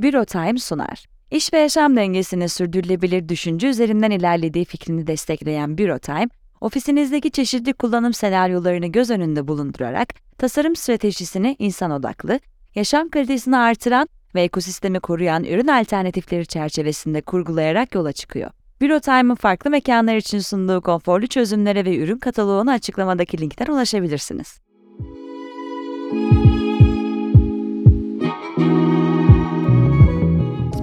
Büro Time sunar. İş ve yaşam dengesini sürdürülebilir düşünce üzerinden ilerlediği fikrini destekleyen Büro Time, ofisinizdeki çeşitli kullanım senaryolarını göz önünde bulundurarak tasarım stratejisini insan odaklı, yaşam kalitesini artıran ve ekosistemi koruyan ürün alternatifleri çerçevesinde kurgulayarak yola çıkıyor. Büro Time'ın farklı mekanlar için sunduğu konforlu çözümlere ve ürün kataloğuna açıklamadaki linkten ulaşabilirsiniz.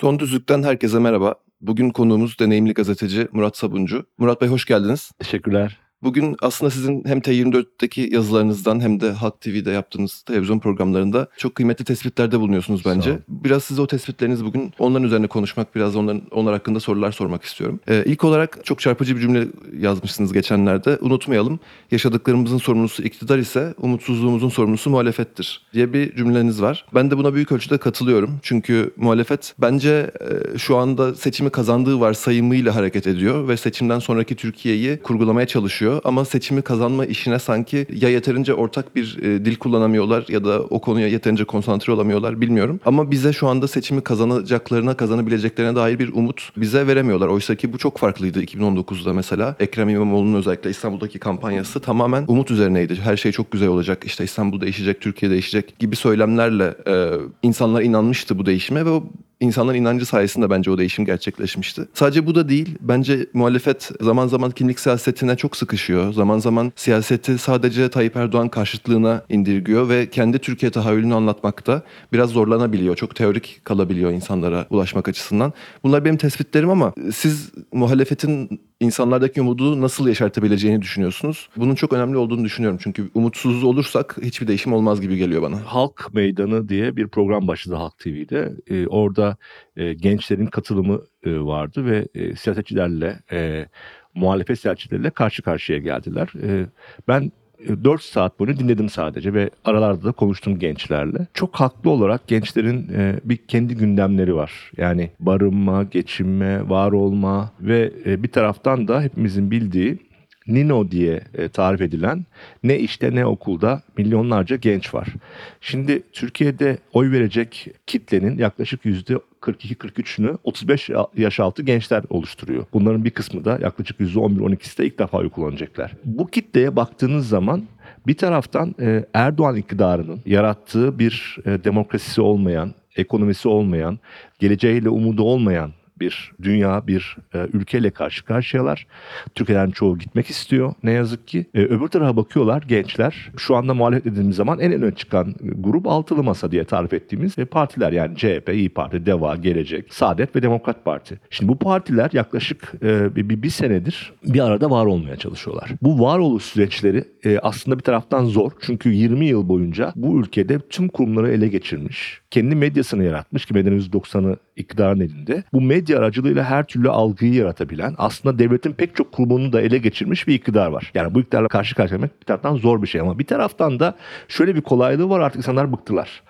Son Düzlük'ten herkese merhaba. Bugün konuğumuz deneyimli gazeteci Murat Sabuncu. Murat Bey hoş geldiniz. Teşekkürler. Bugün aslında sizin hem T24'teki yazılarınızdan hem de Halk TV'de yaptığınız televizyon programlarında çok kıymetli tespitlerde bulunuyorsunuz bence. Biraz size o tespitlerinizi bugün onların üzerine konuşmak, biraz onların onlar hakkında sorular sormak istiyorum. Ee, ilk olarak çok çarpıcı bir cümle yazmışsınız geçenlerde. Unutmayalım, yaşadıklarımızın sorumlusu iktidar ise umutsuzluğumuzun sorumlusu muhalefettir diye bir cümleniz var. Ben de buna büyük ölçüde katılıyorum. Çünkü muhalefet bence e, şu anda seçimi kazandığı varsayımıyla hareket ediyor ve seçimden sonraki Türkiye'yi kurgulamaya çalışıyor ama seçimi kazanma işine sanki ya yeterince ortak bir e, dil kullanamıyorlar ya da o konuya yeterince konsantre olamıyorlar bilmiyorum. Ama bize şu anda seçimi kazanacaklarına, kazanabileceklerine dair bir umut bize veremiyorlar. Oysa ki bu çok farklıydı 2019'da mesela. Ekrem İmamoğlu'nun özellikle İstanbul'daki kampanyası tamamen umut üzerineydi. Her şey çok güzel olacak, işte İstanbul değişecek, Türkiye değişecek gibi söylemlerle e, insanlar inanmıştı bu değişime ve insanların inancı sayesinde bence o değişim gerçekleşmişti. Sadece bu da değil. Bence muhalefet zaman zaman kimlik siyasetine çok sıkışıyor. Zaman zaman siyaseti sadece Tayyip Erdoğan karşıtlığına indirgiyor ve kendi Türkiye tahayyülünü anlatmakta biraz zorlanabiliyor. Çok teorik kalabiliyor insanlara ulaşmak açısından. Bunlar benim tespitlerim ama siz muhalefetin insanlardaki umudu nasıl yaşartabileceğini düşünüyorsunuz? Bunun çok önemli olduğunu düşünüyorum. Çünkü umutsuz olursak hiçbir değişim olmaz gibi geliyor bana. Halk Meydanı diye bir program başladı Halk TV'de. Ee, orada e, gençlerin katılımı e, vardı ve e, siyasetçilerle, e, muhalefet siyasetçileriyle karşı karşıya geldiler. E, ben 4 saat boyunca dinledim sadece ve aralarda da konuştum gençlerle. Çok haklı olarak gençlerin e, bir kendi gündemleri var. Yani barınma, geçinme, var olma ve e, bir taraftan da hepimizin bildiği Nino diye e, tarif edilen ne işte ne okulda milyonlarca genç var. Şimdi Türkiye'de oy verecek kitlenin yaklaşık yüzde 42-43'ünü 35 yaş altı gençler oluşturuyor. Bunların bir kısmı da yaklaşık %11-12'si de ilk defa oy kullanacaklar. Bu kitleye baktığınız zaman bir taraftan e, Erdoğan iktidarının yarattığı bir e, demokrasisi olmayan, ekonomisi olmayan, geleceğiyle umudu olmayan bir dünya, bir e, ülkeyle karşı karşıyalar. Türkiye'den çoğu gitmek istiyor ne yazık ki. E, öbür tarafa bakıyorlar gençler. Şu anda muhalefet dediğimiz zaman en öne çıkan grup altılı masa diye tarif ettiğimiz e, partiler yani CHP, İyi Parti, DEVA, Gelecek, Saadet ve Demokrat Parti. Şimdi bu partiler yaklaşık e, bir, bir, senedir bir arada var olmaya çalışıyorlar. Bu varoluş süreçleri e, aslında bir taraftan zor. Çünkü 20 yıl boyunca bu ülkede tüm kurumları ele geçirmiş. Kendi medyasını yaratmış ki medyanın %90'ı iktidarın elinde. Bu medya aracılığıyla her türlü algıyı yaratabilen aslında devletin pek çok kurumunu da ele geçirmiş bir iktidar var. Yani bu iktidarla karşı karşıya gelmek bir taraftan zor bir şey ama bir taraftan da şöyle bir kolaylığı var artık insanlar bıktılar.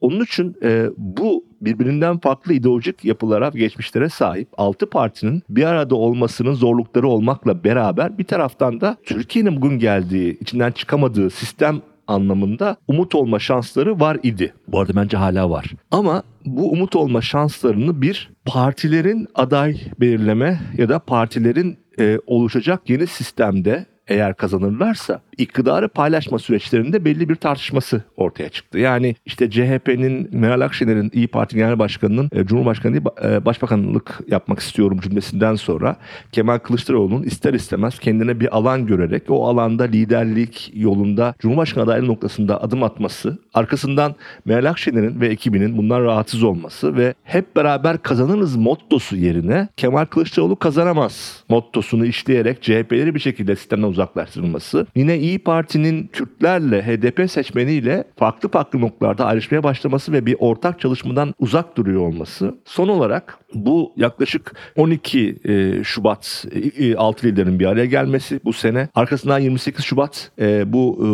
Onun için e, bu birbirinden farklı ideolojik yapılara, geçmişlere sahip altı partinin bir arada olmasının zorlukları olmakla beraber bir taraftan da Türkiye'nin bugün geldiği, içinden çıkamadığı sistem anlamında umut olma şansları var idi. Bu arada bence hala var. Ama bu umut olma şanslarını bir partilerin aday belirleme ya da partilerin e, oluşacak yeni sistemde eğer kazanırlarsa iktidarı paylaşma süreçlerinde belli bir tartışması ortaya çıktı. Yani işte CHP'nin Meral Akşener'in İyi Parti Genel Başkanı'nın e, Cumhurbaşkanı değil e, Başbakanlık yapmak istiyorum cümlesinden sonra Kemal Kılıçdaroğlu'nun ister istemez kendine bir alan görerek o alanda liderlik yolunda Cumhurbaşkanı adaylığı noktasında adım atması, arkasından Meral Akşener'in ve ekibinin bundan rahatsız olması ve hep beraber kazanırız mottosu yerine Kemal Kılıçdaroğlu kazanamaz mottosunu işleyerek CHP'leri bir şekilde sistemden uzaklaştırılması. Yine İyi İyi Parti'nin Kürtlerle, HDP seçmeniyle farklı farklı noktalarda ayrışmaya başlaması ve bir ortak çalışmadan uzak duruyor olması. Son olarak bu yaklaşık 12 e, Şubat e, altı liderin bir araya gelmesi bu sene. Arkasından 28 Şubat e, bu e,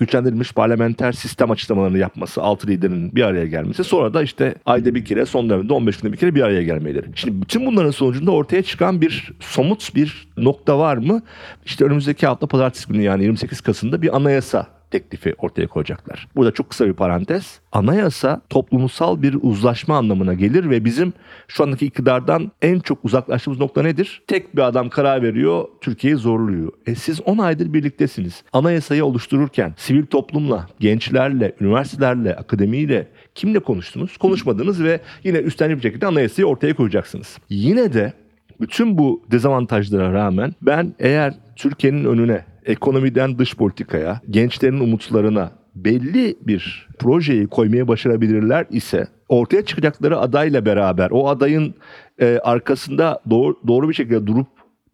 güçlendirilmiş parlamenter sistem açıklamalarını yapması, altı liderin bir araya gelmesi. Sonra da işte ayda bir kere, son dönemde 15 günde bir kere bir araya gelmeleri. Şimdi bütün bunların sonucunda ortaya çıkan bir somut bir nokta var mı? İşte önümüzdeki hafta pazartesi günü yani 28 Kasım'da bir anayasa teklifi ortaya koyacaklar. Burada çok kısa bir parantez. Anayasa toplumsal bir uzlaşma anlamına gelir ve bizim şu andaki iktidardan en çok uzaklaştığımız nokta nedir? Tek bir adam karar veriyor, Türkiye'yi zorluyor. E siz 10 aydır birliktesiniz. Anayasayı oluştururken sivil toplumla, gençlerle, üniversitelerle, akademiyle kimle konuştunuz? Konuşmadınız ve yine üstlenip bir şekilde anayasayı ortaya koyacaksınız. Yine de bütün bu dezavantajlara rağmen ben eğer Türkiye'nin önüne ekonomiden dış politikaya, gençlerin umutlarına belli bir projeyi koymaya başarabilirler ise ortaya çıkacakları adayla beraber o adayın e, arkasında doğru, doğru bir şekilde durup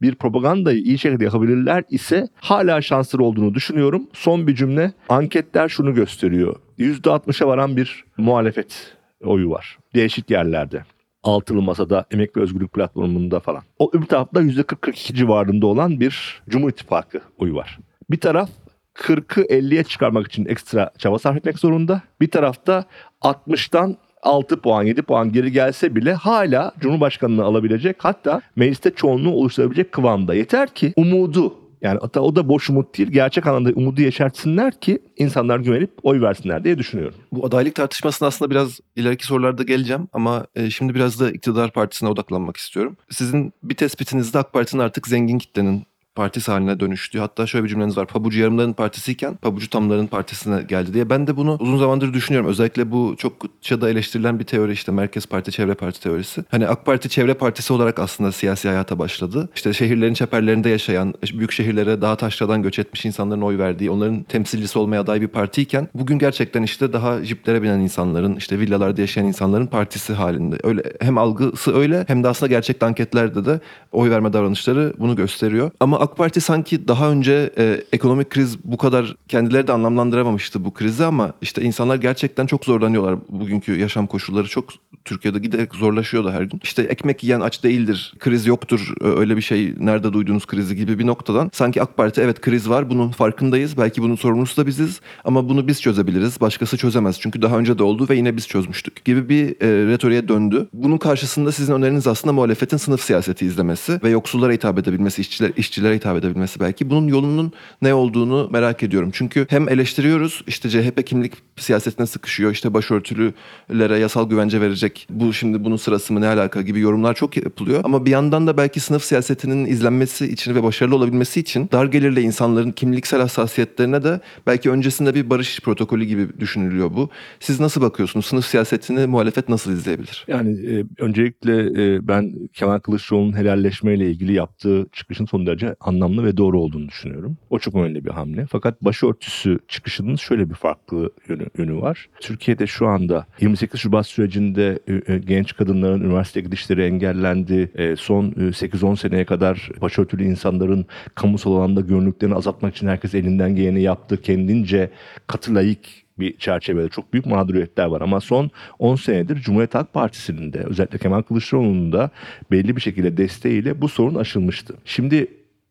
bir propagandayı iyi şekilde yapabilirler ise hala şansları olduğunu düşünüyorum. Son bir cümle. Anketler şunu gösteriyor. %60'a varan bir muhalefet oyu var. Değişik yerlerde altılı masada, emek ve özgürlük platformunda falan. O öbür tarafta %40-42 civarında olan bir Cumhur İttifakı oyu var. Bir taraf 40'ı 50'ye çıkarmak için ekstra çaba sarf etmek zorunda. Bir tarafta 60'tan 6 puan 7 puan geri gelse bile hala Cumhurbaşkanlığı alabilecek hatta mecliste çoğunluğu oluşturabilecek kıvamda. Yeter ki umudu yani hatta o da boş umut değil. Gerçek anlamda umudu yeşertsinler ki insanlar güvenip oy versinler diye düşünüyorum. Bu adaylık tartışmasına aslında biraz ileriki sorularda geleceğim ama e, şimdi biraz da iktidar partisine odaklanmak istiyorum. Sizin bir tespitinizde AK Parti'nin artık zengin kitlenin partisi haline dönüştü. Hatta şöyle bir cümleniz var. Pabucu yarımların partisiyken pabucu tamların partisine geldi diye. Ben de bunu uzun zamandır düşünüyorum. Özellikle bu çok çada eleştirilen bir teori işte Merkez Parti, Çevre Parti teorisi. Hani AK Parti Çevre Partisi olarak aslında siyasi hayata başladı. İşte şehirlerin çeperlerinde yaşayan, büyük şehirlere daha taşradan göç etmiş insanların oy verdiği, onların temsilcisi olmaya aday bir partiyken bugün gerçekten işte daha jiplere binen insanların, işte villalarda yaşayan insanların partisi halinde. Öyle hem algısı öyle hem de aslında gerçek anketlerde de oy verme davranışları bunu gösteriyor. Ama AK Parti sanki daha önce e, ekonomik kriz bu kadar kendileri de anlamlandıramamıştı bu krizi ama işte insanlar gerçekten çok zorlanıyorlar. Bugünkü yaşam koşulları çok Türkiye'de giderek zorlaşıyor da her gün. İşte ekmek yiyen aç değildir, kriz yoktur, öyle bir şey nerede duyduğunuz krizi gibi bir noktadan sanki AK Parti evet kriz var bunun farkındayız. Belki bunun sorumlusu da biziz ama bunu biz çözebiliriz. Başkası çözemez çünkü daha önce de oldu ve yine biz çözmüştük gibi bir e, retoriğe döndü. Bunun karşısında sizin öneriniz aslında muhalefetin sınıf siyaseti izlemesi ve yoksullara hitap edebilmesi, işçiler, işçilere hitap edebilmesi belki. Bunun yolunun ne olduğunu merak ediyorum. Çünkü hem eleştiriyoruz işte CHP kimlik siyasetine sıkışıyor. işte başörtülülere yasal güvence verecek. Bu şimdi bunun sırası mı ne alaka gibi yorumlar çok yapılıyor. Ama bir yandan da belki sınıf siyasetinin izlenmesi için ve başarılı olabilmesi için dar gelirli insanların kimliksel hassasiyetlerine de belki öncesinde bir barış protokolü gibi düşünülüyor bu. Siz nasıl bakıyorsunuz? Sınıf siyasetini muhalefet nasıl izleyebilir? Yani e, öncelikle e, ben Kemal Kılıçdaroğlu'nun helalleşmeyle ilgili yaptığı çıkışın son derece anlamlı ve doğru olduğunu düşünüyorum. O çok önemli bir hamle. Fakat başörtüsü çıkışının şöyle bir farklı yönü, yönü var. Türkiye'de şu anda 28 Şubat sürecinde e, e, genç kadınların üniversite gidişleri engellendi. E, son 8-10 seneye kadar başörtülü insanların kamusal alanda görünürlüklerini azaltmak için herkes elinden geleni yaptı. Kendince katı layık bir çerçevede çok büyük mağduriyetler var. Ama son 10 senedir Cumhuriyet Halk Partisi'nin de özellikle Kemal Kılıçdaroğlu'nun da belli bir şekilde desteğiyle bu sorun aşılmıştı. Şimdi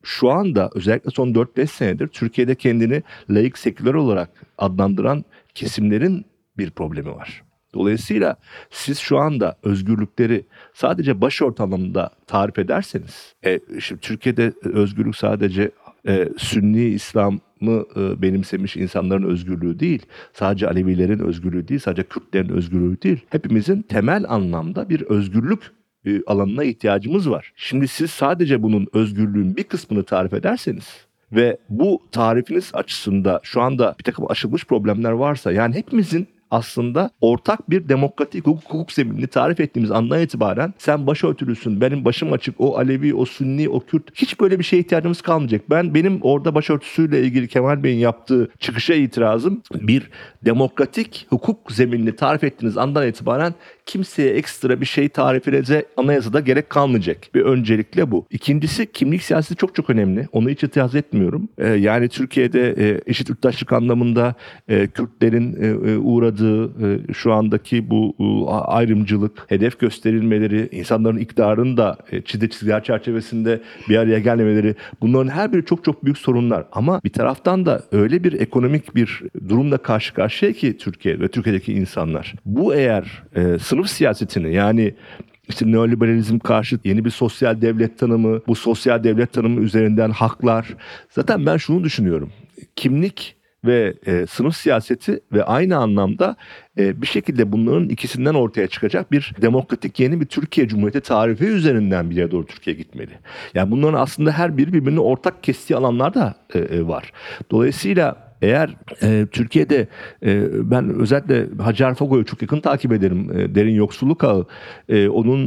şu anda özellikle son 4-5 senedir Türkiye'de kendini layık seküler olarak adlandıran kesimlerin bir problemi var. Dolayısıyla siz şu anda özgürlükleri sadece başörtü anlamında tarif ederseniz, e, şimdi Türkiye'de özgürlük sadece e, Sünni İslam'ı e, benimsemiş insanların özgürlüğü değil, sadece Alevilerin özgürlüğü değil, sadece Kürtlerin özgürlüğü değil, hepimizin temel anlamda bir özgürlük e, alanına ihtiyacımız var. Şimdi siz sadece bunun özgürlüğün bir kısmını tarif ederseniz ve bu tarifiniz açısında şu anda bir takım aşılmış problemler varsa yani hepimizin aslında ortak bir demokratik hukuk, hukuk zeminini tarif ettiğimiz andan itibaren sen başörtülüsün, benim başım açık, o Alevi, o Sünni, o Kürt hiç böyle bir şeye ihtiyacımız kalmayacak. Ben benim orada başörtüsüyle ilgili Kemal Bey'in yaptığı çıkışa itirazım bir demokratik hukuk zeminini tarif ettiğiniz andan itibaren kimseye ekstra bir şey tarif edece anayasada gerek kalmayacak. Bir öncelikle bu. İkincisi kimlik siyaseti çok çok önemli. Onu hiç itiraz etmiyorum. Ee, yani Türkiye'de e, eşit yurttaşlık anlamında e, Kürtlerin e, e, uğradığı e, şu andaki bu e, ayrımcılık, hedef gösterilmeleri, insanların iktidarın da e, çizgi çizgiler çerçevesinde bir araya gelmemeleri bunların her biri çok çok büyük sorunlar. Ama bir taraftan da öyle bir ekonomik bir durumla karşı karşıya ki Türkiye ve Türkiye'deki insanlar. Bu eğer e, sınıf siyasetini yani işte neoliberalizm karşıt yeni bir sosyal devlet tanımı, bu sosyal devlet tanımı üzerinden haklar. Zaten ben şunu düşünüyorum. Kimlik ve e, sınıf siyaseti ve aynı anlamda e, bir şekilde bunların ikisinden ortaya çıkacak bir demokratik yeni bir Türkiye Cumhuriyeti tarifi üzerinden bir yere doğru Türkiye gitmeli. Yani bunların aslında her biri birbirine ortak kestiği alanlar da e, e, var. Dolayısıyla eğer e, Türkiye'de e, ben özellikle Hacı Arfago'yu çok yakın takip ederim. E, Derin Yoksulluk Ağı. E, onun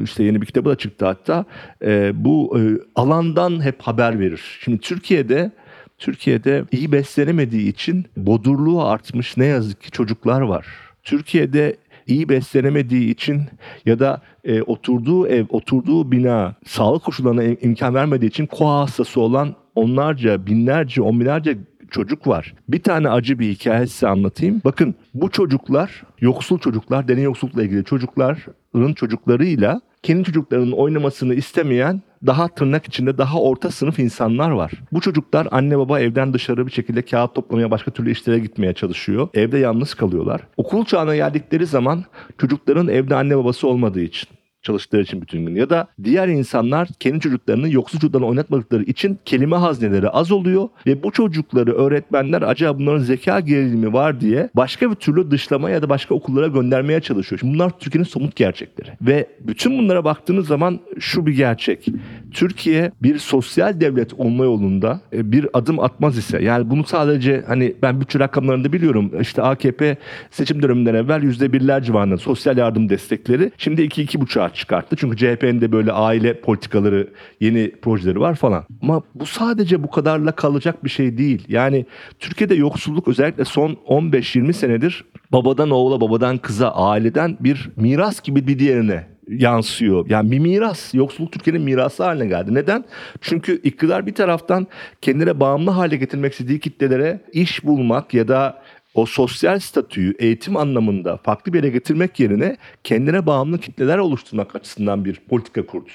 e, işte yeni bir kitabı da çıktı hatta. E, bu e, alandan hep haber verir. Şimdi Türkiye'de Türkiye'de iyi beslenemediği için bodurluğu artmış ne yazık ki çocuklar var. Türkiye'de iyi beslenemediği için ya da e, oturduğu ev, oturduğu bina sağlık koşullarına im- imkan vermediği için koa hastası olan onlarca, binlerce, on binlerce çocuk var. Bir tane acı bir hikaye size anlatayım. Bakın bu çocuklar, yoksul çocuklar, derin yoksullukla ilgili çocukların çocuklarıyla kendi çocuklarının oynamasını istemeyen daha tırnak içinde daha orta sınıf insanlar var. Bu çocuklar anne baba evden dışarı bir şekilde kağıt toplamaya başka türlü işlere gitmeye çalışıyor. Evde yalnız kalıyorlar. Okul çağına geldikleri zaman çocukların evde anne babası olmadığı için çalıştıkları için bütün gün. Ya da diğer insanlar kendi çocuklarını yoksul çocuklarla oynatmadıkları için kelime hazneleri az oluyor ve bu çocukları öğretmenler acaba bunların zeka gerilimi var diye başka bir türlü dışlama ya da başka okullara göndermeye çalışıyor. Şimdi bunlar Türkiye'nin somut gerçekleri. Ve bütün bunlara baktığınız zaman şu bir gerçek. Türkiye bir sosyal devlet olma yolunda e, bir adım atmaz ise yani bunu sadece hani ben bütçe rakamlarında biliyorum işte AKP seçim döneminden evvel %1'ler civarında sosyal yardım destekleri şimdi 2-2,5'a çıkarttı. Çünkü CHP'nin de böyle aile politikaları, yeni projeleri var falan. Ama bu sadece bu kadarla kalacak bir şey değil. Yani Türkiye'de yoksulluk özellikle son 15-20 senedir babadan oğula, babadan kıza, aileden bir miras gibi bir diğerine yansıyor. Yani bir miras. Yoksulluk Türkiye'nin mirası haline geldi. Neden? Çünkü iktidar bir taraftan kendine bağımlı hale getirmek istediği kitlelere iş bulmak ya da o sosyal statüyü eğitim anlamında farklı bir yere getirmek yerine kendine bağımlı kitleler oluşturmak açısından bir politika kurdu.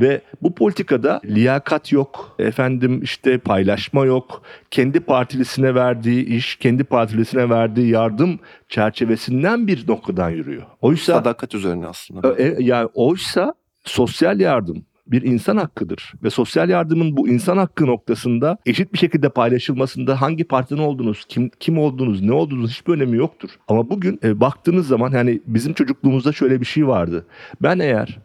Ve bu politikada liyakat yok, efendim işte paylaşma yok, kendi partilisine verdiği iş, kendi partilisine verdiği yardım çerçevesinden bir noktadan yürüyor. Oysa Sadakat üzerine aslında. e, yani oysa sosyal yardım bir insan hakkıdır ve sosyal yardımın bu insan hakkı noktasında eşit bir şekilde paylaşılmasında hangi partiden olduğunuz, kim kim olduğunuz, ne olduğunuz hiçbir önemi yoktur. Ama bugün e, baktığınız zaman yani bizim çocukluğumuzda şöyle bir şey vardı. Ben eğer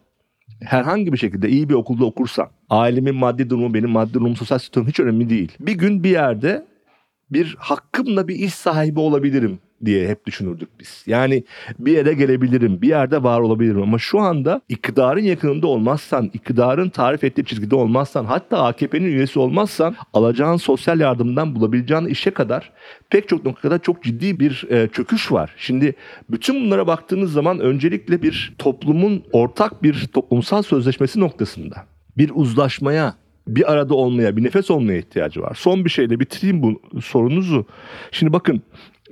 herhangi bir şekilde iyi bir okulda okursam, ailemin maddi durumu, benim maddi durumum, sosyal statüm hiç önemli değil. Bir gün bir yerde bir hakkımla bir iş sahibi olabilirim diye hep düşünürdük biz. Yani bir yere gelebilirim, bir yerde var olabilirim ama şu anda iktidarın yakınında olmazsan, iktidarın tarif ettiği çizgide olmazsan, hatta AKP'nin üyesi olmazsan alacağın sosyal yardımdan bulabileceğin işe kadar pek çok noktada çok ciddi bir e, çöküş var. Şimdi bütün bunlara baktığınız zaman öncelikle bir toplumun ortak bir toplumsal sözleşmesi noktasında bir uzlaşmaya bir arada olmaya, bir nefes olmaya ihtiyacı var. Son bir şeyle bitireyim bu sorunuzu. Şimdi bakın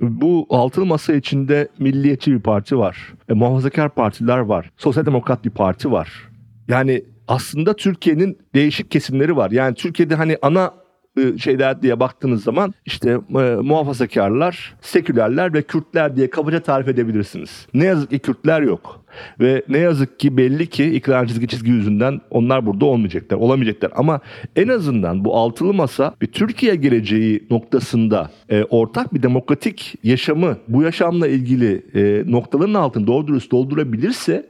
bu altılı masa içinde milliyetçi bir parti var. E, muhafazakar partiler var. Sosyal demokrat bir parti var. Yani aslında Türkiye'nin değişik kesimleri var. Yani Türkiye'de hani ana e, şeyler diye baktığınız zaman işte e, muhafazakarlar, sekülerler ve Kürtler diye kabaca tarif edebilirsiniz. Ne yazık ki Kürtler yok. Ve ne yazık ki belli ki iktidarın çizgi çizgi yüzünden onlar burada olmayacaklar, olamayacaklar. Ama en azından bu altılı masa bir Türkiye geleceği noktasında e, ortak bir demokratik yaşamı, bu yaşamla ilgili e, noktaların altını doğru dürüst doldurabilirse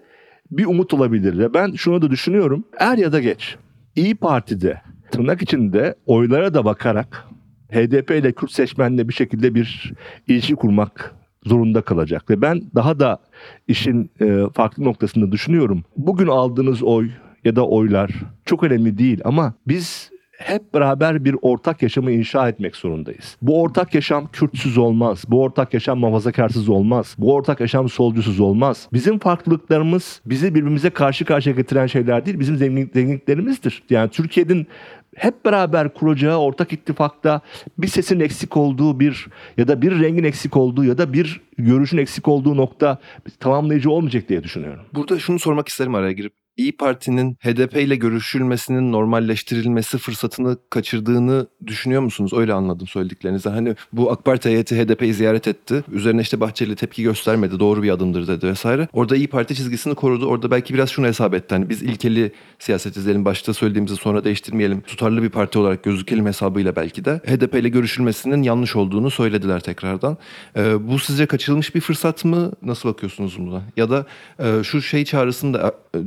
bir umut olabilir. Ve ben şunu da düşünüyorum. Er ya da geç İyi Parti'de tırnak içinde oylara da bakarak HDP ile Kürt seçmenle bir şekilde bir ilişki kurmak zorunda kalacak ve ben daha da işin e, farklı noktasında düşünüyorum. Bugün aldığınız oy ya da oylar çok önemli değil ama biz hep beraber bir ortak yaşamı inşa etmek zorundayız. Bu ortak yaşam Kürtsüz olmaz. Bu ortak yaşam muhafazakarsız olmaz. Bu ortak yaşam solcusuz olmaz. Bizim farklılıklarımız bizi birbirimize karşı karşıya getiren şeyler değil. Bizim zengin- zenginliklerimizdir. Yani Türkiye'nin hep beraber kuracağı ortak ittifakta bir sesin eksik olduğu bir ya da bir rengin eksik olduğu ya da bir görüşün eksik olduğu nokta tamamlayıcı olmayacak diye düşünüyorum. Burada şunu sormak isterim araya girip. İyi Parti'nin HDP ile görüşülmesinin normalleştirilmesi fırsatını kaçırdığını düşünüyor musunuz? Öyle anladım söylediklerinizden. Hani bu AK Parti heyeti HDP'yi ziyaret etti. Üzerine işte Bahçeli tepki göstermedi. Doğru bir adımdır dedi vesaire. Orada İyi Parti çizgisini korudu. Orada belki biraz şunu hesap etti. Hani biz ilkeli siyaset izleyelim. Başta söylediğimizi sonra değiştirmeyelim. Tutarlı bir parti olarak gözükelim hesabıyla belki de. HDP ile görüşülmesinin yanlış olduğunu söylediler tekrardan. Ee, bu sizce kaçırılmış bir fırsat mı? Nasıl bakıyorsunuz buna? Ya da e, şu şey çağrısını da e,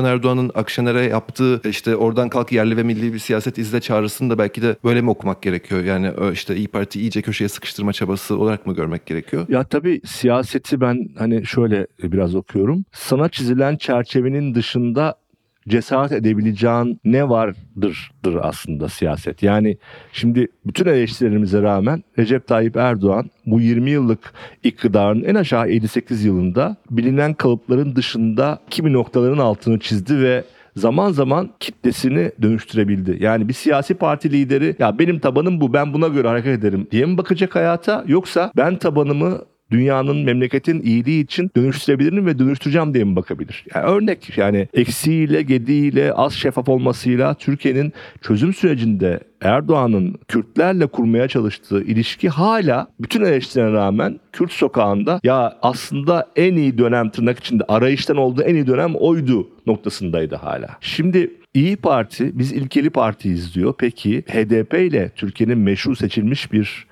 Cumhurbaşkanı Erdoğan'ın Akşener'e yaptığı işte oradan kalk yerli ve milli bir siyaset izle çağrısını da belki de böyle mi okumak gerekiyor? Yani işte İyi Parti iyice köşeye sıkıştırma çabası olarak mı görmek gerekiyor? Ya tabii siyaseti ben hani şöyle biraz okuyorum. Sana çizilen çerçevenin dışında cesaret edebileceğin ne vardırdır aslında siyaset. Yani şimdi bütün eleştirilerimize rağmen Recep Tayyip Erdoğan bu 20 yıllık iktidarın en aşağı 58 yılında bilinen kalıpların dışında kimi noktaların altını çizdi ve zaman zaman kitlesini dönüştürebildi. Yani bir siyasi parti lideri ya benim tabanım bu ben buna göre hareket ederim diye mi bakacak hayata yoksa ben tabanımı dünyanın, memleketin iyiliği için dönüştürebilirim ve dönüştüreceğim diye mi bakabilir? Yani örnek yani eksiğiyle, gediğiyle, az şeffaf olmasıyla Türkiye'nin çözüm sürecinde Erdoğan'ın Kürtlerle kurmaya çalıştığı ilişki hala bütün eleştirilere rağmen Kürt sokağında ya aslında en iyi dönem tırnak içinde arayıştan olduğu en iyi dönem oydu noktasındaydı hala. Şimdi İyi Parti biz ilkeli partiyiz diyor. Peki HDP ile Türkiye'nin meşru seçilmiş bir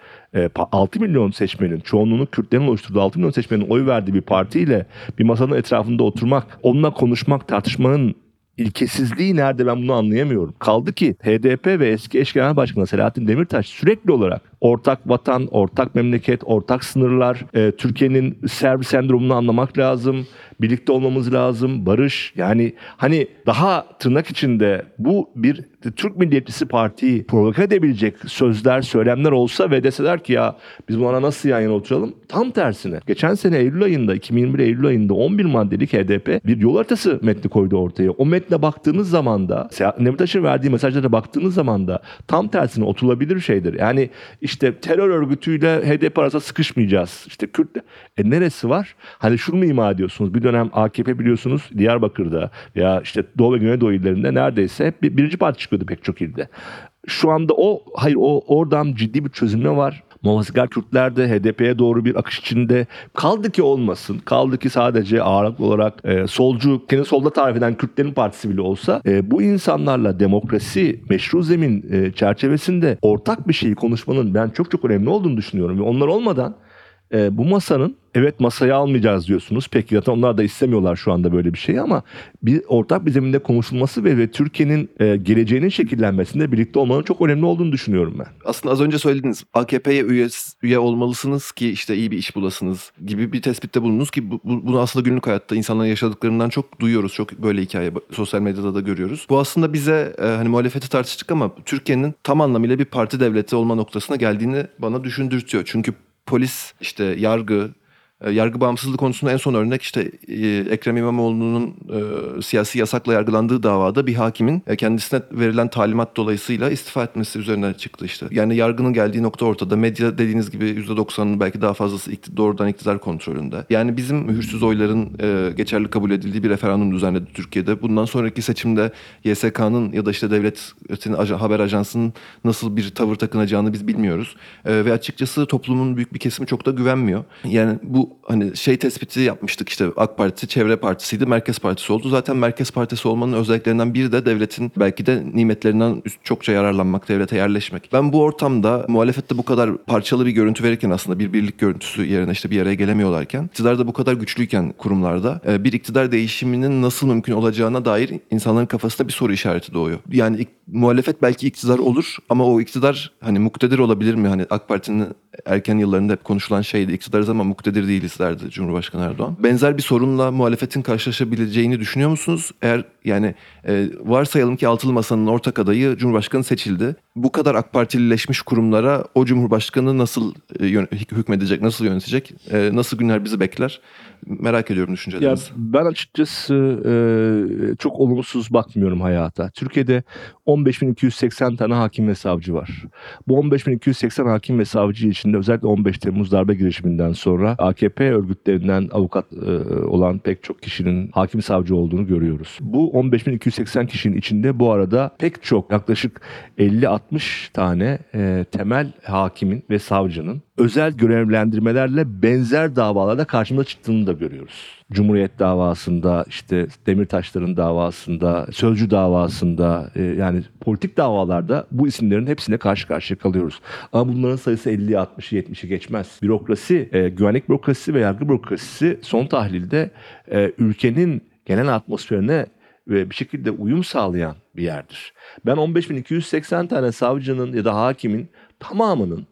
6 milyon seçmenin çoğunluğunu Kürtlerin oluşturduğu 6 milyon seçmenin oy verdiği bir partiyle bir masanın etrafında oturmak, onunla konuşmak, tartışmanın ilkesizliği nerede ben bunu anlayamıyorum. Kaldı ki HDP ve eski eş genel başkanı Selahattin Demirtaş sürekli olarak ortak vatan, ortak memleket, ortak sınırlar, e, Türkiye'nin Serbi sendromunu anlamak lazım, birlikte olmamız lazım, barış. Yani hani daha tırnak içinde bu bir Türk milliyetçisi partiyi provoke edebilecek sözler, söylemler olsa ve deseler ki ya biz buna nasıl yan yana oturalım? Tam tersine. Geçen sene Eylül ayında, 2021 Eylül ayında 11 maddelik HDP bir yol haritası metni koydu ortaya. O metne baktığınız zaman da, Demirtaş'ın verdiği mesajlara baktığınız zaman da tam tersine oturulabilir şeydir. Yani işte terör örgütüyle HDP arasında sıkışmayacağız. İşte Kürt e neresi var? Hani şunu mu ima ediyorsunuz? Bir dönem AKP biliyorsunuz Diyarbakır'da veya işte Doğu ve Güneydoğu illerinde neredeyse hep bir, birinci parti çıkıyordu pek çok ilde. Şu anda o hayır o oradan ciddi bir çözümle var. Muhafazakar Kürtler de HDP'ye doğru bir akış içinde kaldı ki olmasın. Kaldı ki sadece ağırlıklı olarak e, solcu, kendi solda tarif eden Kürtlerin partisi bile olsa e, bu insanlarla demokrasi, meşru zemin e, çerçevesinde ortak bir şeyi konuşmanın ben çok çok önemli olduğunu düşünüyorum. Ve onlar olmadan e, bu masanın evet masaya almayacağız diyorsunuz. Peki zaten onlar da istemiyorlar şu anda böyle bir şey ama bir ortak bir zeminde konuşulması ve, ve Türkiye'nin e, geleceğinin şekillenmesinde birlikte olmanın çok önemli olduğunu düşünüyorum ben. Aslında az önce söylediniz AKP'ye üye, üye olmalısınız ki işte iyi bir iş bulasınız gibi bir tespitte bulundunuz ki bu, bu- bunu aslında günlük hayatta insanların yaşadıklarından çok duyuyoruz. Çok böyle hikaye sosyal medyada da görüyoruz. Bu aslında bize e, hani muhalefeti tartıştık ama Türkiye'nin tam anlamıyla bir parti devleti olma noktasına geldiğini bana düşündürtüyor. Çünkü polis işte yargı e, Yargı bağımsızlığı konusunda en son örnek işte e, Ekrem İmamoğlu'nun e, siyasi yasakla yargılandığı davada bir hakimin kendisine verilen talimat dolayısıyla istifa etmesi üzerine çıktı işte. Yani yargının geldiği nokta ortada. Medya dediğiniz gibi %90'ın belki daha fazlası doğrudan iktidar kontrolünde. Yani bizim mühürsüz oyların geçerli kabul edildiği bir referandum düzenledi Türkiye'de. Bundan sonraki seçimde YSK'nın ya da işte devletin haber ajansının nasıl bir tavır takınacağını biz bilmiyoruz. Ve açıkçası toplumun büyük bir kesimi çok da güvenmiyor. Yani bu hani şey tespiti yapmıştık işte AK Parti çevre partisiydi, merkez partisi oldu. Zaten merkez partisi olmanın özelliklerinden biri de devletin belki de nimetlerinden çokça yararlanmak, devlete yerleşmek. Ben bu ortamda muhalefette bu kadar parçalı bir görüntü verirken aslında bir birlik görüntüsü yerine işte bir araya gelemiyorlarken, iktidarda bu kadar güçlüyken kurumlarda e, bir iktidar değişiminin nasıl mümkün olacağına dair insanların kafasında bir soru işareti doğuyor. Yani muhalefet belki iktidar olur ama o iktidar hani muktedir olabilir mi? Hani AK Parti'nin erken yıllarında hep konuşulan şeydi. İktidarız ama muktedir değiliz derdi Cumhurbaşkanı Erdoğan. Benzer bir sorunla muhalefetin karşılaşabileceğini düşünüyor musunuz? Eğer yani e, varsayalım ki altılı masanın ortak adayı Cumhurbaşkanı seçildi. Bu kadar AK Partilileşmiş kurumlara o Cumhurbaşkanı nasıl e, hükmedecek, nasıl yönetecek, e, nasıl günler bizi bekler? Merak ediyorum düşüncelerinizi. ben açıkçası e, çok olumsuz bakmıyorum hayata. Türkiye'de 15.280 tane hakim ve savcı var. Bu 15.280 hakim ve savcı içinde özellikle 15 Temmuz darbe girişiminden sonra AKP örgütlerinden avukat olan pek çok kişinin hakim savcı olduğunu görüyoruz. Bu 15.280 kişinin içinde bu arada pek çok yaklaşık 50-60 tane e, temel hakimin ve savcının özel görevlendirmelerle benzer davalarda karşımıza çıktığını da görüyoruz. Cumhuriyet davasında, işte Demirtaşların davasında, Sözcü davasında e, yani politik davalarda bu isimlerin hepsine karşı karşıya kalıyoruz. Ama bunların sayısı 50, 60, 70'i geçmez. Bürokrasi, e, güvenlik bürokrasisi ve yargı bürokrasisi son tahlilde e, ülkenin genel atmosferine ve bir şekilde uyum sağlayan bir yerdir. Ben 15.280 tane savcının ya da hakimin tamamının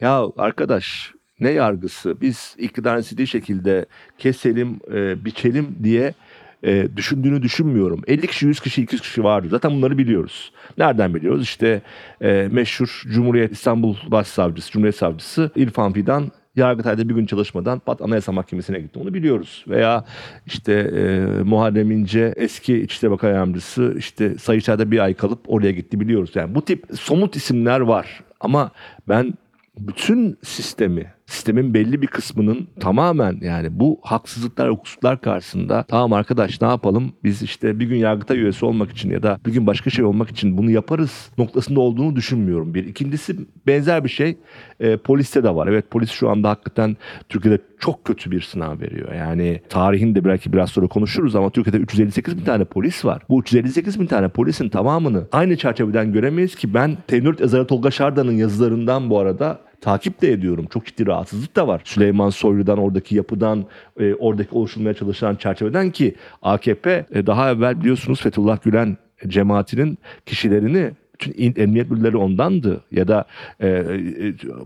ya arkadaş ne yargısı biz iktidarın istediği şekilde keselim, e, biçelim diye e, düşündüğünü düşünmüyorum. 50 kişi, 100 kişi, 200 kişi vardı. Zaten bunları biliyoruz. Nereden biliyoruz? İşte e, meşhur Cumhuriyet İstanbul Başsavcısı, Cumhuriyet Savcısı İrfan Fidan Yargıtay'da bir gün çalışmadan pat Anayasa Mahkemesi'ne gitti. Onu biliyoruz. Veya işte e, Muharrem İnce eski İçişleri Bakan Yardımcısı işte Sayıştay'da bir ay kalıp oraya gitti biliyoruz. Yani bu tip somut isimler var. Ama ben bütün sistemi, sistemin belli bir kısmının tamamen yani bu haksızlıklar, hukuksuzluklar karşısında tamam arkadaş ne yapalım biz işte bir gün yargıta üyesi olmak için ya da bir gün başka şey olmak için bunu yaparız noktasında olduğunu düşünmüyorum. Bir. İkincisi benzer bir şey e, poliste de var. Evet polis şu anda hakikaten Türkiye'de çok kötü bir sınav veriyor. Yani tarihin de belki biraz sonra konuşuruz ama Türkiye'de 358 bin tane polis var. Bu 358 bin tane polisin tamamını aynı çerçeveden göremeyiz ki ben Temür Ezara Tolga Şardan'ın yazılarından bu arada takip de ediyorum. Çok ciddi rahatsızlık da var. Süleyman Soylu'dan, oradaki yapıdan, e, oradaki oluşturmaya çalışılan çerçeveden ki AKP e, daha evvel biliyorsunuz Fethullah Gülen cemaatinin kişilerini bütün emniyet müdürleri ondandı ya da e, e,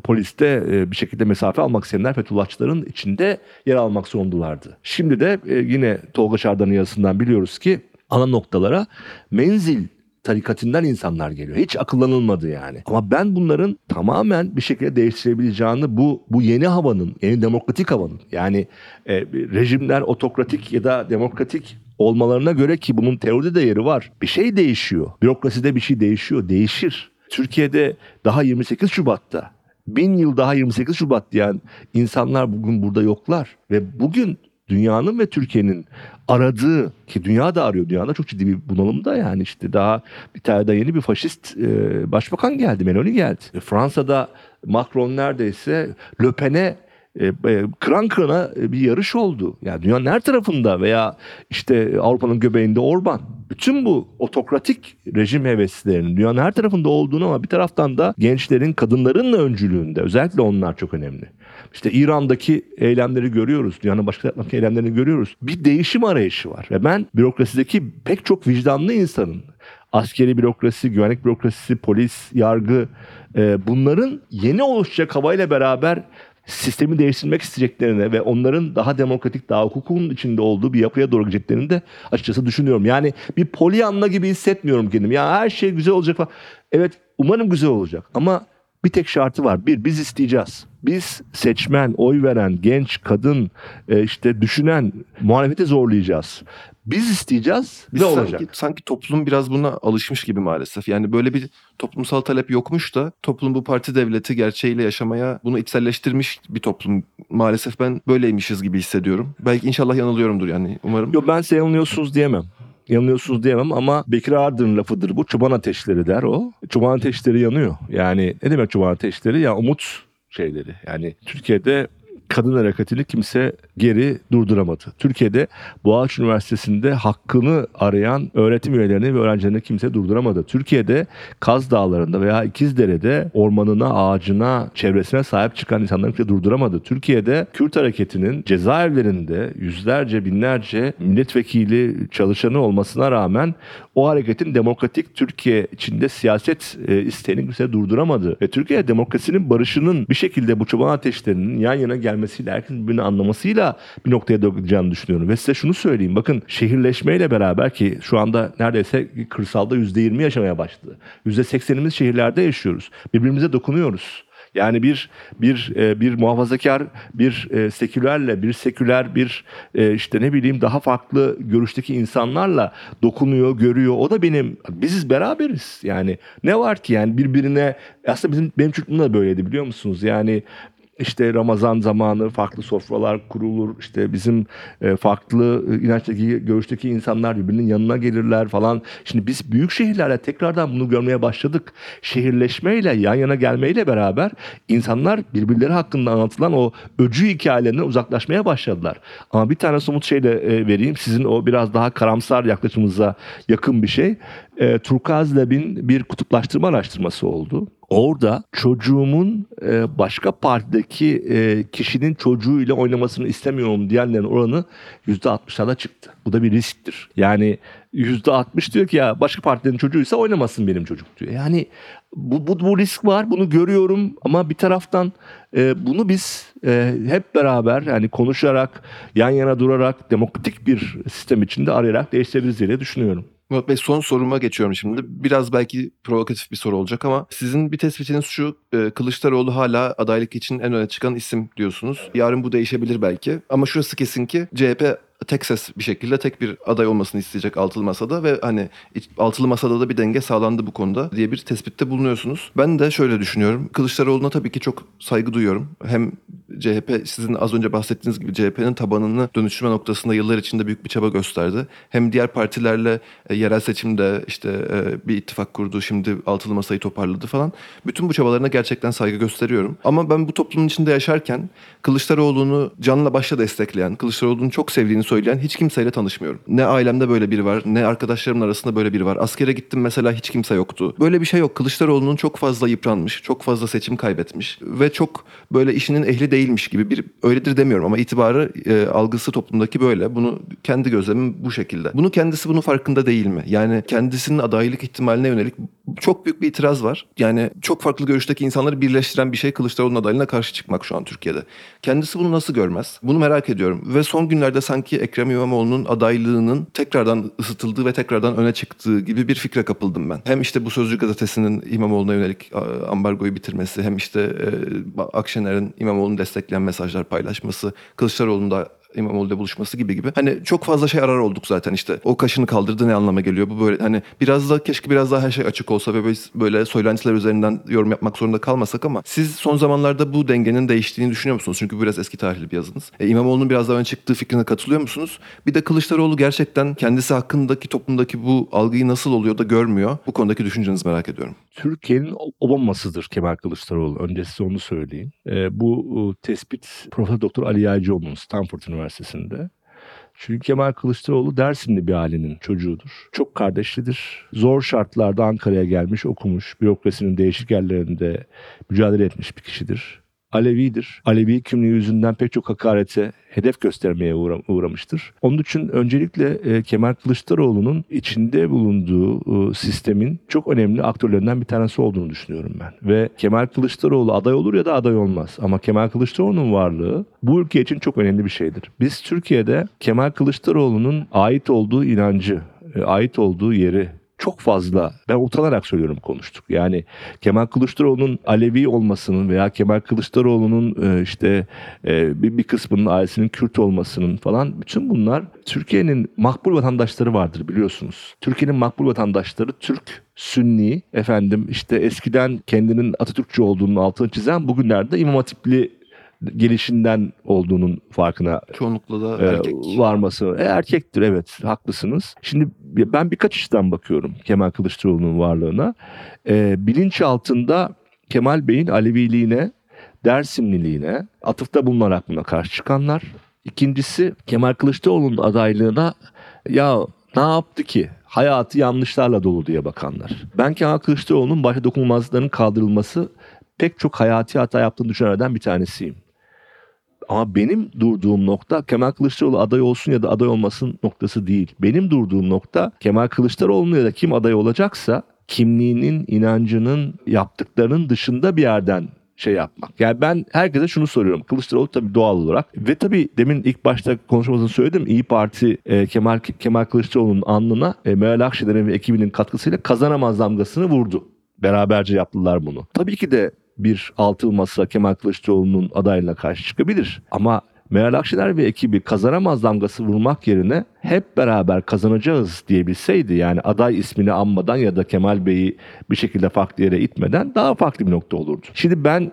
poliste e, bir şekilde mesafe almak isteyenler Fethullahçıların içinde yer almak zorundalardı. Şimdi de e, yine Tolga Şardan'ın yazısından biliyoruz ki ana noktalara menzil tarikatinden insanlar geliyor. Hiç akıllanılmadı yani. Ama ben bunların tamamen bir şekilde değiştirebileceğini bu bu yeni havanın, yeni demokratik havanın yani e, rejimler otokratik ya da demokratik olmalarına göre ki bunun teoride de yeri var. Bir şey değişiyor. Bürokraside bir şey değişiyor. Değişir. Türkiye'de daha 28 Şubat'ta bin yıl daha 28 Şubat diyen insanlar bugün burada yoklar. Ve bugün dünyanın ve Türkiye'nin aradığı ki dünya da arıyor. Dünyada çok ciddi bir bunalımda yani işte daha bir tane daha yeni bir faşist e, başbakan geldi. Meloni geldi. E, Fransa'da Macron neredeyse Le Pen'e kıran kırana e, bir yarış oldu. Yani dünyanın her tarafında veya işte Avrupa'nın göbeğinde Orban. Bütün bu otokratik rejim heveslerinin dünyanın her tarafında olduğunu ama bir taraftan da gençlerin, kadınların da öncülüğünde özellikle onlar çok önemli. İşte İran'daki eylemleri görüyoruz. Dünyanın başka tarafındaki eylemlerini görüyoruz. Bir değişim arayışı var. Ve ben bürokrasideki pek çok vicdanlı insanın askeri bürokrasi, güvenlik bürokrasisi, polis, yargı e, bunların yeni oluşacak havayla beraber sistemi değiştirmek isteyeceklerine ve onların daha demokratik, daha hukukun içinde olduğu bir yapıya doğru gideceklerini de açıkçası düşünüyorum. Yani bir polyanla gibi hissetmiyorum kendimi. Ya her şey güzel olacak falan. Evet umarım güzel olacak ama bir tek şartı var. Bir, biz isteyeceğiz. Biz seçmen, oy veren, genç, kadın, e, işte düşünen muhalefeti zorlayacağız. Biz isteyeceğiz Biz ve sanki, olacak. sanki toplum biraz buna alışmış gibi maalesef. Yani böyle bir toplumsal talep yokmuş da toplum bu parti devleti gerçeğiyle yaşamaya bunu içselleştirmiş bir toplum. Maalesef ben böyleymişiz gibi hissediyorum. Belki inşallah yanılıyorumdur yani umarım. Yo ben size yanılıyorsunuz diyemem. Yanılıyorsunuz diyemem ama Bekir Ardır'ın lafıdır bu. Çoban ateşleri der o. Çoban ateşleri yanıyor. Yani ne demek çoban ateşleri? Ya umut şeyleri. Yani Türkiye'de kadın hareketini kimse geri durduramadı. Türkiye'de Boğaziçi Üniversitesi'nde hakkını arayan öğretim üyelerini ve öğrencilerini kimse durduramadı. Türkiye'de Kaz Dağları'nda veya İkizdere'de ormanına, ağacına, çevresine sahip çıkan insanları kimse durduramadı. Türkiye'de Kürt hareketinin cezaevlerinde yüzlerce, binlerce milletvekili çalışanı olmasına rağmen o hareketin demokratik Türkiye içinde siyaset e, isteğini kimse durduramadı. Ve Türkiye demokrasinin barışının bir şekilde bu çoban ateşlerinin yan yana gelmesiyle, herkesin birbirini anlamasıyla bir noktaya döküleceğini düşünüyorum. Ve size şunu söyleyeyim. Bakın şehirleşmeyle beraber ki şu anda neredeyse kırsalda %20 yaşamaya başladı. %80'imiz şehirlerde yaşıyoruz. Birbirimize dokunuyoruz. Yani bir bir e, bir muhafazakar, bir e, sekülerle, bir seküler, bir e, işte ne bileyim daha farklı görüşteki insanlarla dokunuyor, görüyor. O da benim, biziz beraberiz. Yani ne var ki yani birbirine aslında bizim benim çocukluğumda da böyleydi biliyor musunuz? Yani işte Ramazan zamanı farklı sofralar kurulur. İşte bizim e, farklı e, inançtaki, görüşteki insanlar birbirinin yanına gelirler falan. Şimdi biz büyük şehirlerle tekrardan bunu görmeye başladık. Şehirleşmeyle, yan yana gelmeyle beraber insanlar birbirleri hakkında anlatılan o öcü hikayelerinden uzaklaşmaya başladılar. Ama bir tane somut şey de e, vereyim. Sizin o biraz daha karamsar yaklaşımınıza yakın bir şey. E, Turkuaz Lab'in bir kutuplaştırma araştırması oldu. Orada çocuğumun e, başka partideki e, kişinin çocuğuyla oynamasını istemiyorum diyenlerin oranı %60'lara çıktı. Bu da bir risktir. Yani %60 diyor ki ya başka partinin çocuğuysa oynamasın benim çocuk diyor. Yani bu, bu, bu risk var bunu görüyorum ama bir taraftan e, bunu biz e, hep beraber yani konuşarak yan yana durarak demokratik bir sistem içinde arayarak değiştirebiliriz diye düşünüyorum. Murat Bey son soruma geçiyorum şimdi. Biraz belki provokatif bir soru olacak ama sizin bir tespitiniz şu. e, Kılıçdaroğlu hala adaylık için en öne çıkan isim diyorsunuz. Yarın bu değişebilir belki. Ama şurası kesin ki CHP tek ses bir şekilde tek bir aday olmasını isteyecek altılı masada ve hani altılı masada da bir denge sağlandı bu konuda diye bir tespitte bulunuyorsunuz. Ben de şöyle düşünüyorum. Kılıçdaroğlu'na tabii ki çok saygı duyuyorum. Hem CHP sizin az önce bahsettiğiniz gibi CHP'nin tabanını dönüştürme noktasında yıllar içinde büyük bir çaba gösterdi. Hem diğer partilerle e, yerel seçimde işte e, bir ittifak kurdu. Şimdi altılı masayı toparladı falan. Bütün bu çabalarına gerçekten saygı gösteriyorum. Ama ben bu toplumun içinde yaşarken Kılıçdaroğlu'nu canla başla destekleyen, Kılıçdaroğlu'nu çok sevdiğini söyleyen hiç kimseyle tanışmıyorum. Ne ailemde böyle biri var, ne arkadaşlarımın arasında böyle biri var. Askere gittim mesela hiç kimse yoktu. Böyle bir şey yok. Kılıçdaroğlu'nun çok fazla yıpranmış, çok fazla seçim kaybetmiş ve çok böyle işinin ehli değilmiş gibi bir öyledir demiyorum ama itibarı e, algısı toplumdaki böyle. Bunu kendi gözlemim bu şekilde. Bunu kendisi bunun farkında değil mi? Yani kendisinin adaylık ihtimaline yönelik çok büyük bir itiraz var. Yani çok farklı görüşteki insanları birleştiren bir şey Kılıçdaroğlu'nun adaylığına karşı çıkmak şu an Türkiye'de. Kendisi bunu nasıl görmez? Bunu merak ediyorum. Ve son günlerde sanki Ekrem İmamoğlu'nun adaylığının tekrardan ısıtıldığı ve tekrardan öne çıktığı gibi bir fikre kapıldım ben. Hem işte bu Sözcü gazetesinin İmamoğlu'na yönelik a, ambargoyu bitirmesi hem işte e, Akşener'in İmamoğlu'nu destekleyen mesajlar paylaşması, Kılıçdaroğlu'nun da İmamoğlu'yla buluşması gibi gibi. Hani çok fazla şey arar olduk zaten işte. O kaşını kaldırdı ne anlama geliyor? Bu böyle hani biraz da keşke biraz daha her şey açık olsa ve biz böyle söylentiler üzerinden yorum yapmak zorunda kalmasak ama siz son zamanlarda bu dengenin değiştiğini düşünüyor musunuz? Çünkü biraz eski tarihli bir yazınız. E, İmamoğlu'nun biraz daha öne çıktığı fikrine katılıyor musunuz? Bir de Kılıçdaroğlu gerçekten kendisi hakkındaki toplumdaki bu algıyı nasıl oluyor da görmüyor? Bu konudaki düşüncenizi merak ediyorum. Türkiye'nin Obama'sıdır Kemal Kılıçdaroğlu. Önce size onu söyleyeyim. Ee, bu e, tespit Profesör Doktor Ali Yaycıoğlu'nun Stanford Üniversitesi'nde. Çünkü Kemal Kılıçdaroğlu Dersimli bir ailenin çocuğudur. Çok kardeşlidir. Zor şartlarda Ankara'ya gelmiş, okumuş. Bürokrasinin değişik yerlerinde mücadele etmiş bir kişidir. Alevidir. Alevi kimliği yüzünden pek çok hakarete, hedef göstermeye uğra- uğramıştır. Onun için öncelikle e, Kemal Kılıçdaroğlu'nun içinde bulunduğu e, sistemin çok önemli aktörlerinden bir tanesi olduğunu düşünüyorum ben. Ve Kemal Kılıçdaroğlu aday olur ya da aday olmaz. Ama Kemal Kılıçdaroğlu'nun varlığı bu ülke için çok önemli bir şeydir. Biz Türkiye'de Kemal Kılıçdaroğlu'nun ait olduğu inancı, e, ait olduğu yeri çok fazla ben utanarak söylüyorum konuştuk. Yani Kemal Kılıçdaroğlu'nun Alevi olmasının veya Kemal Kılıçdaroğlu'nun e, işte e, bir, kısmının ailesinin Kürt olmasının falan bütün bunlar Türkiye'nin makbul vatandaşları vardır biliyorsunuz. Türkiye'nin makbul vatandaşları Türk, Sünni, efendim işte eskiden kendinin Atatürkçü olduğunun altını çizen bugünlerde İmam Hatipli gelişinden olduğunun farkına Çoğunlukla da e, erkek. varması. E, erkektir evet haklısınız. Şimdi ben birkaç açıdan bakıyorum Kemal Kılıçdaroğlu'nun varlığına. E, bilinç altında Kemal Bey'in Aleviliğine Dersimliliğine atıfta bulunarak buna karşı çıkanlar. İkincisi Kemal Kılıçdaroğlu'nun adaylığına ya ne yaptı ki? Hayatı yanlışlarla dolu diye bakanlar. Ben Kemal Kılıçdaroğlu'nun başta dokunulmazlıkların kaldırılması pek çok hayati hata yaptığını düşünenlerden bir tanesiyim. Ama benim durduğum nokta Kemal Kılıçdaroğlu aday olsun ya da aday olmasın noktası değil. Benim durduğum nokta Kemal Kılıçdaroğlu ya da kim aday olacaksa kimliğinin, inancının, yaptıklarının dışında bir yerden şey yapmak. Yani ben herkese şunu soruyorum. Kılıçdaroğlu tabii doğal olarak ve tabii demin ilk başta konuşmamızda söyledim. İyi Parti e, Kemal Kemal Kılıçdaroğlu'nun alnına e, Meral Akşener'in ve ekibinin katkısıyla kazanamaz damgasını vurdu. Beraberce yaptılar bunu. Tabii ki de bir altılı masa Kemal Kılıçdaroğlu'nun adaylığına karşı çıkabilir. Ama Meral Akşener ve ekibi kazanamaz damgası vurmak yerine hep beraber kazanacağız diyebilseydi yani aday ismini anmadan ya da Kemal Bey'i bir şekilde farklı yere itmeden daha farklı bir nokta olurdu. Şimdi ben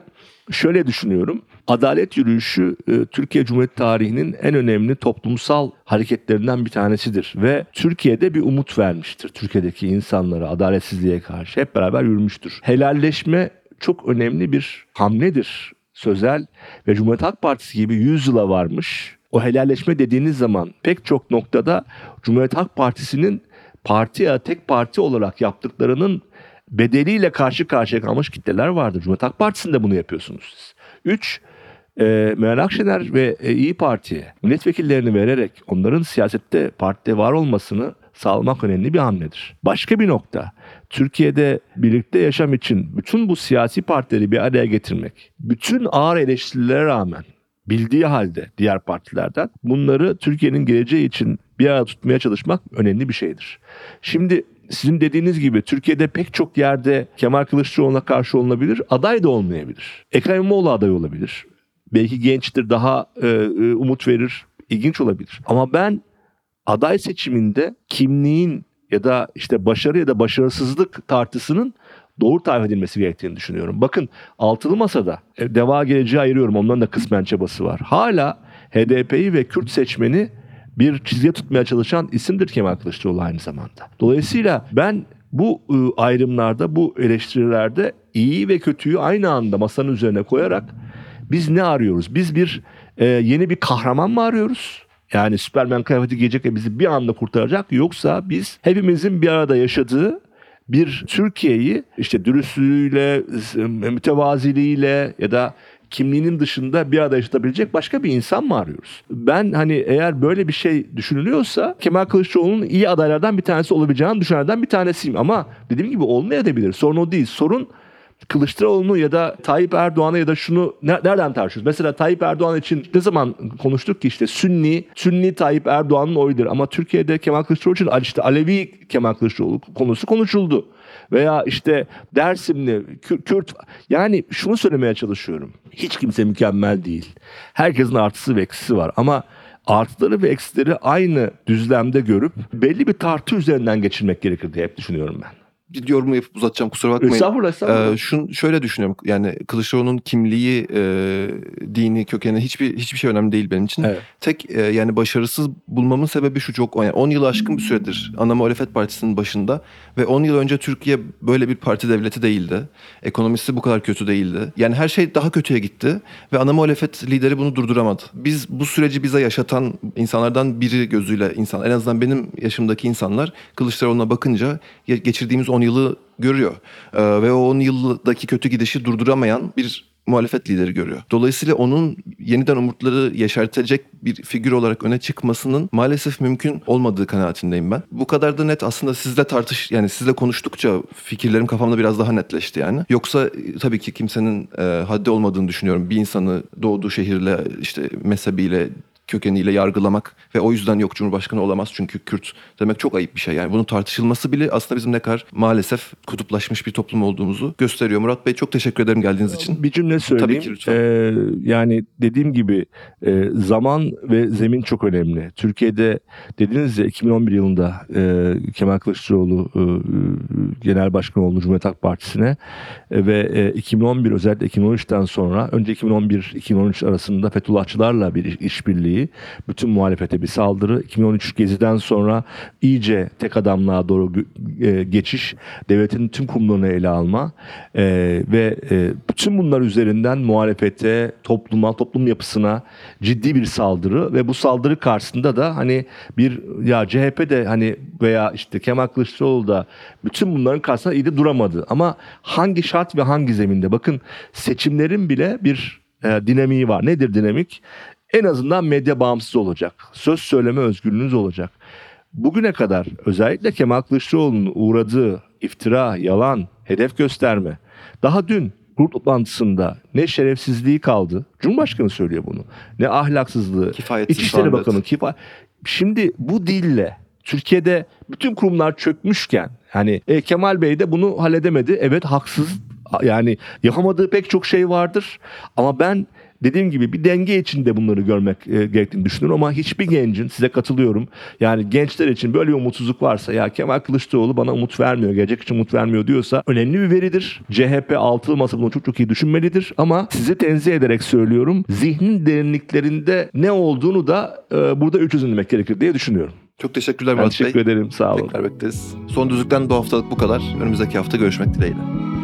şöyle düşünüyorum. Adalet yürüyüşü e, Türkiye Cumhuriyeti tarihinin en önemli toplumsal hareketlerinden bir tanesidir ve Türkiye'de bir umut vermiştir. Türkiye'deki insanlara adaletsizliğe karşı hep beraber yürümüştür. Helalleşme çok önemli bir hamledir sözel ve Cumhuriyet Halk Partisi gibi 100 yıla varmış. O helalleşme dediğiniz zaman pek çok noktada Cumhuriyet Halk Partisi'nin parti ya tek parti olarak yaptıklarının bedeliyle karşı karşıya kalmış kitleler vardır. Cumhuriyet Halk Partisi'nde bunu yapıyorsunuz siz. Üç, e, Meral Akşener ve e, İyi Parti'ye milletvekillerini vererek onların siyasette partide var olmasını sağlamak önemli bir hamledir. Başka bir nokta, Türkiye'de birlikte yaşam için bütün bu siyasi partileri bir araya getirmek, bütün ağır eleştirilere rağmen bildiği halde diğer partilerden bunları Türkiye'nin geleceği için bir arada tutmaya çalışmak önemli bir şeydir. Şimdi sizin dediğiniz gibi Türkiye'de pek çok yerde Kemal Kılıçdaroğlu'na karşı olunabilir, aday da olmayabilir. Ekrem İmamoğlu aday olabilir. Belki gençtir, daha e, e, umut verir, ilginç olabilir. Ama ben aday seçiminde kimliğin ya da işte başarı ya da başarısızlık tartısının doğru tarif edilmesi gerektiğini düşünüyorum. Bakın altılı masada e, deva geleceği ayırıyorum. Onların da kısmen çabası var. Hala HDP'yi ve Kürt seçmeni bir çizgiye tutmaya çalışan isimdir Kemal Kılıçdaroğlu aynı zamanda. Dolayısıyla ben bu ıı, ayrımlarda, bu eleştirilerde iyi ve kötüyü aynı anda masanın üzerine koyarak biz ne arıyoruz? Biz bir e, yeni bir kahraman mı arıyoruz? Yani Süpermen kıyafeti giyecek ve bizi bir anda kurtaracak. Yoksa biz hepimizin bir arada yaşadığı bir Türkiye'yi işte dürüstlüğüyle, mütevaziliğiyle ya da kimliğinin dışında bir arada yaşatabilecek başka bir insan mı arıyoruz? Ben hani eğer böyle bir şey düşünülüyorsa Kemal Kılıçdaroğlu'nun iyi adaylardan bir tanesi olabileceğini düşünenlerden bir tanesiyim. Ama dediğim gibi olmayabilir. Sorun o değil. Sorun Kılıçdaroğlu'nu ya da Tayyip Erdoğan'a ya da şunu nereden tartışıyoruz? Mesela Tayyip Erdoğan için ne zaman konuştuk ki işte Sünni, Sünni Tayyip Erdoğan'ın oyudur. Ama Türkiye'de Kemal Kılıçdaroğlu için işte Alevi Kemal Kılıçdaroğlu konusu konuşuldu. Veya işte Dersimli, Kürt yani şunu söylemeye çalışıyorum. Hiç kimse mükemmel değil. Herkesin artısı ve eksisi var ama artıları ve eksileri aynı düzlemde görüp belli bir tartı üzerinden geçirmek gerekir diye hep düşünüyorum ben bir yorum yapıp uzatacağım kusura bakmayın. Estağfurullah estağfurullah. Ee, şun, şöyle düşünüyorum yani Kılıçdaroğlu'nun kimliği, e, dini, kökeni hiçbir hiçbir şey önemli değil benim için. Evet. Tek e, yani başarısız bulmamın sebebi şu çok yani 10 yılı aşkın bir süredir ana muhalefet partisinin başında ve 10 yıl önce Türkiye böyle bir parti devleti değildi. Ekonomisi bu kadar kötü değildi. Yani her şey daha kötüye gitti ve ana muhalefet lideri bunu durduramadı. Biz bu süreci bize yaşatan insanlardan biri gözüyle insan en azından benim yaşımdaki insanlar Kılıçdaroğlu'na bakınca geçirdiğimiz 10 yılı görüyor. Ee, ve o 10 yıldaki kötü gidişi durduramayan bir muhalefet lideri görüyor. Dolayısıyla onun yeniden umutları yeşertecek bir figür olarak öne çıkmasının maalesef mümkün olmadığı kanaatindeyim ben. Bu kadar da net aslında sizle tartış yani sizle konuştukça fikirlerim kafamda biraz daha netleşti yani. Yoksa e, tabii ki kimsenin e, haddi olmadığını düşünüyorum. Bir insanı doğduğu şehirle işte mezhebiyle kökeniyle yargılamak ve o yüzden yok Cumhurbaşkanı olamaz çünkü Kürt demek çok ayıp bir şey. Yani bunun tartışılması bile aslında bizim ne kadar maalesef kutuplaşmış bir toplum olduğumuzu gösteriyor. Murat Bey çok teşekkür ederim geldiğiniz için. Bir cümle söyleyeyim. Tabii ki lütfen. Ee, yani dediğim gibi e, zaman ve zemin çok önemli. Türkiye'de dediğiniz ya 2011 yılında e, Kemal Kılıçdaroğlu e, genel başkan oldu Cumhuriyet Halk Partisi'ne e, ve e, 2011 özellikle 2013'ten sonra önce 2011-2013 arasında Fethullahçılarla bir işbirliği siyasetsizliği bütün muhalefete bir saldırı. 2013 Gezi'den sonra iyice tek adamlığa doğru e, geçiş, devletin tüm kurumlarını ele alma e, ve e, bütün bunlar üzerinden muhalefete, topluma, toplum yapısına ciddi bir saldırı ve bu saldırı karşısında da hani bir ya CHP de hani veya işte Kemal Kılıçdaroğlu da bütün bunların karşısında iyi de duramadı. Ama hangi şart ve hangi zeminde? Bakın seçimlerin bile bir e, dinamiği var. Nedir dinamik? En azından medya bağımsız olacak. Söz söyleme özgürlüğünüz olacak. Bugüne kadar özellikle Kemal Kılıçdaroğlu'nun uğradığı iftira, yalan, hedef gösterme. Daha dün grup toplantısında ne şerefsizliği kaldı. Cumhurbaşkanı söylüyor bunu. Ne ahlaksızlığı. Kifayetsiz İçişleri Bakanı kifa. Şimdi bu dille Türkiye'de bütün kurumlar çökmüşken hani e, Kemal Bey de bunu halledemedi. Evet haksız. Yani yapamadığı pek çok şey vardır. Ama ben dediğim gibi bir denge içinde bunları görmek e, gerektiğini düşünüyorum ama hiçbir gencin size katılıyorum. Yani gençler için böyle bir umutsuzluk varsa ya Kemal Kılıçdaroğlu bana umut vermiyor, gelecek için umut vermiyor diyorsa önemli bir veridir. CHP altılı masa bunu çok çok iyi düşünmelidir ama sizi tenzih ederek söylüyorum. Zihnin derinliklerinde ne olduğunu da e, burada üç çözümlemek gerekir diye düşünüyorum. Çok teşekkürler Ben Murat teşekkür Bey. ederim. Sağ olun. Tekrar bekleriz. Son düzlükten bu haftalık bu kadar. Önümüzdeki hafta görüşmek dileğiyle.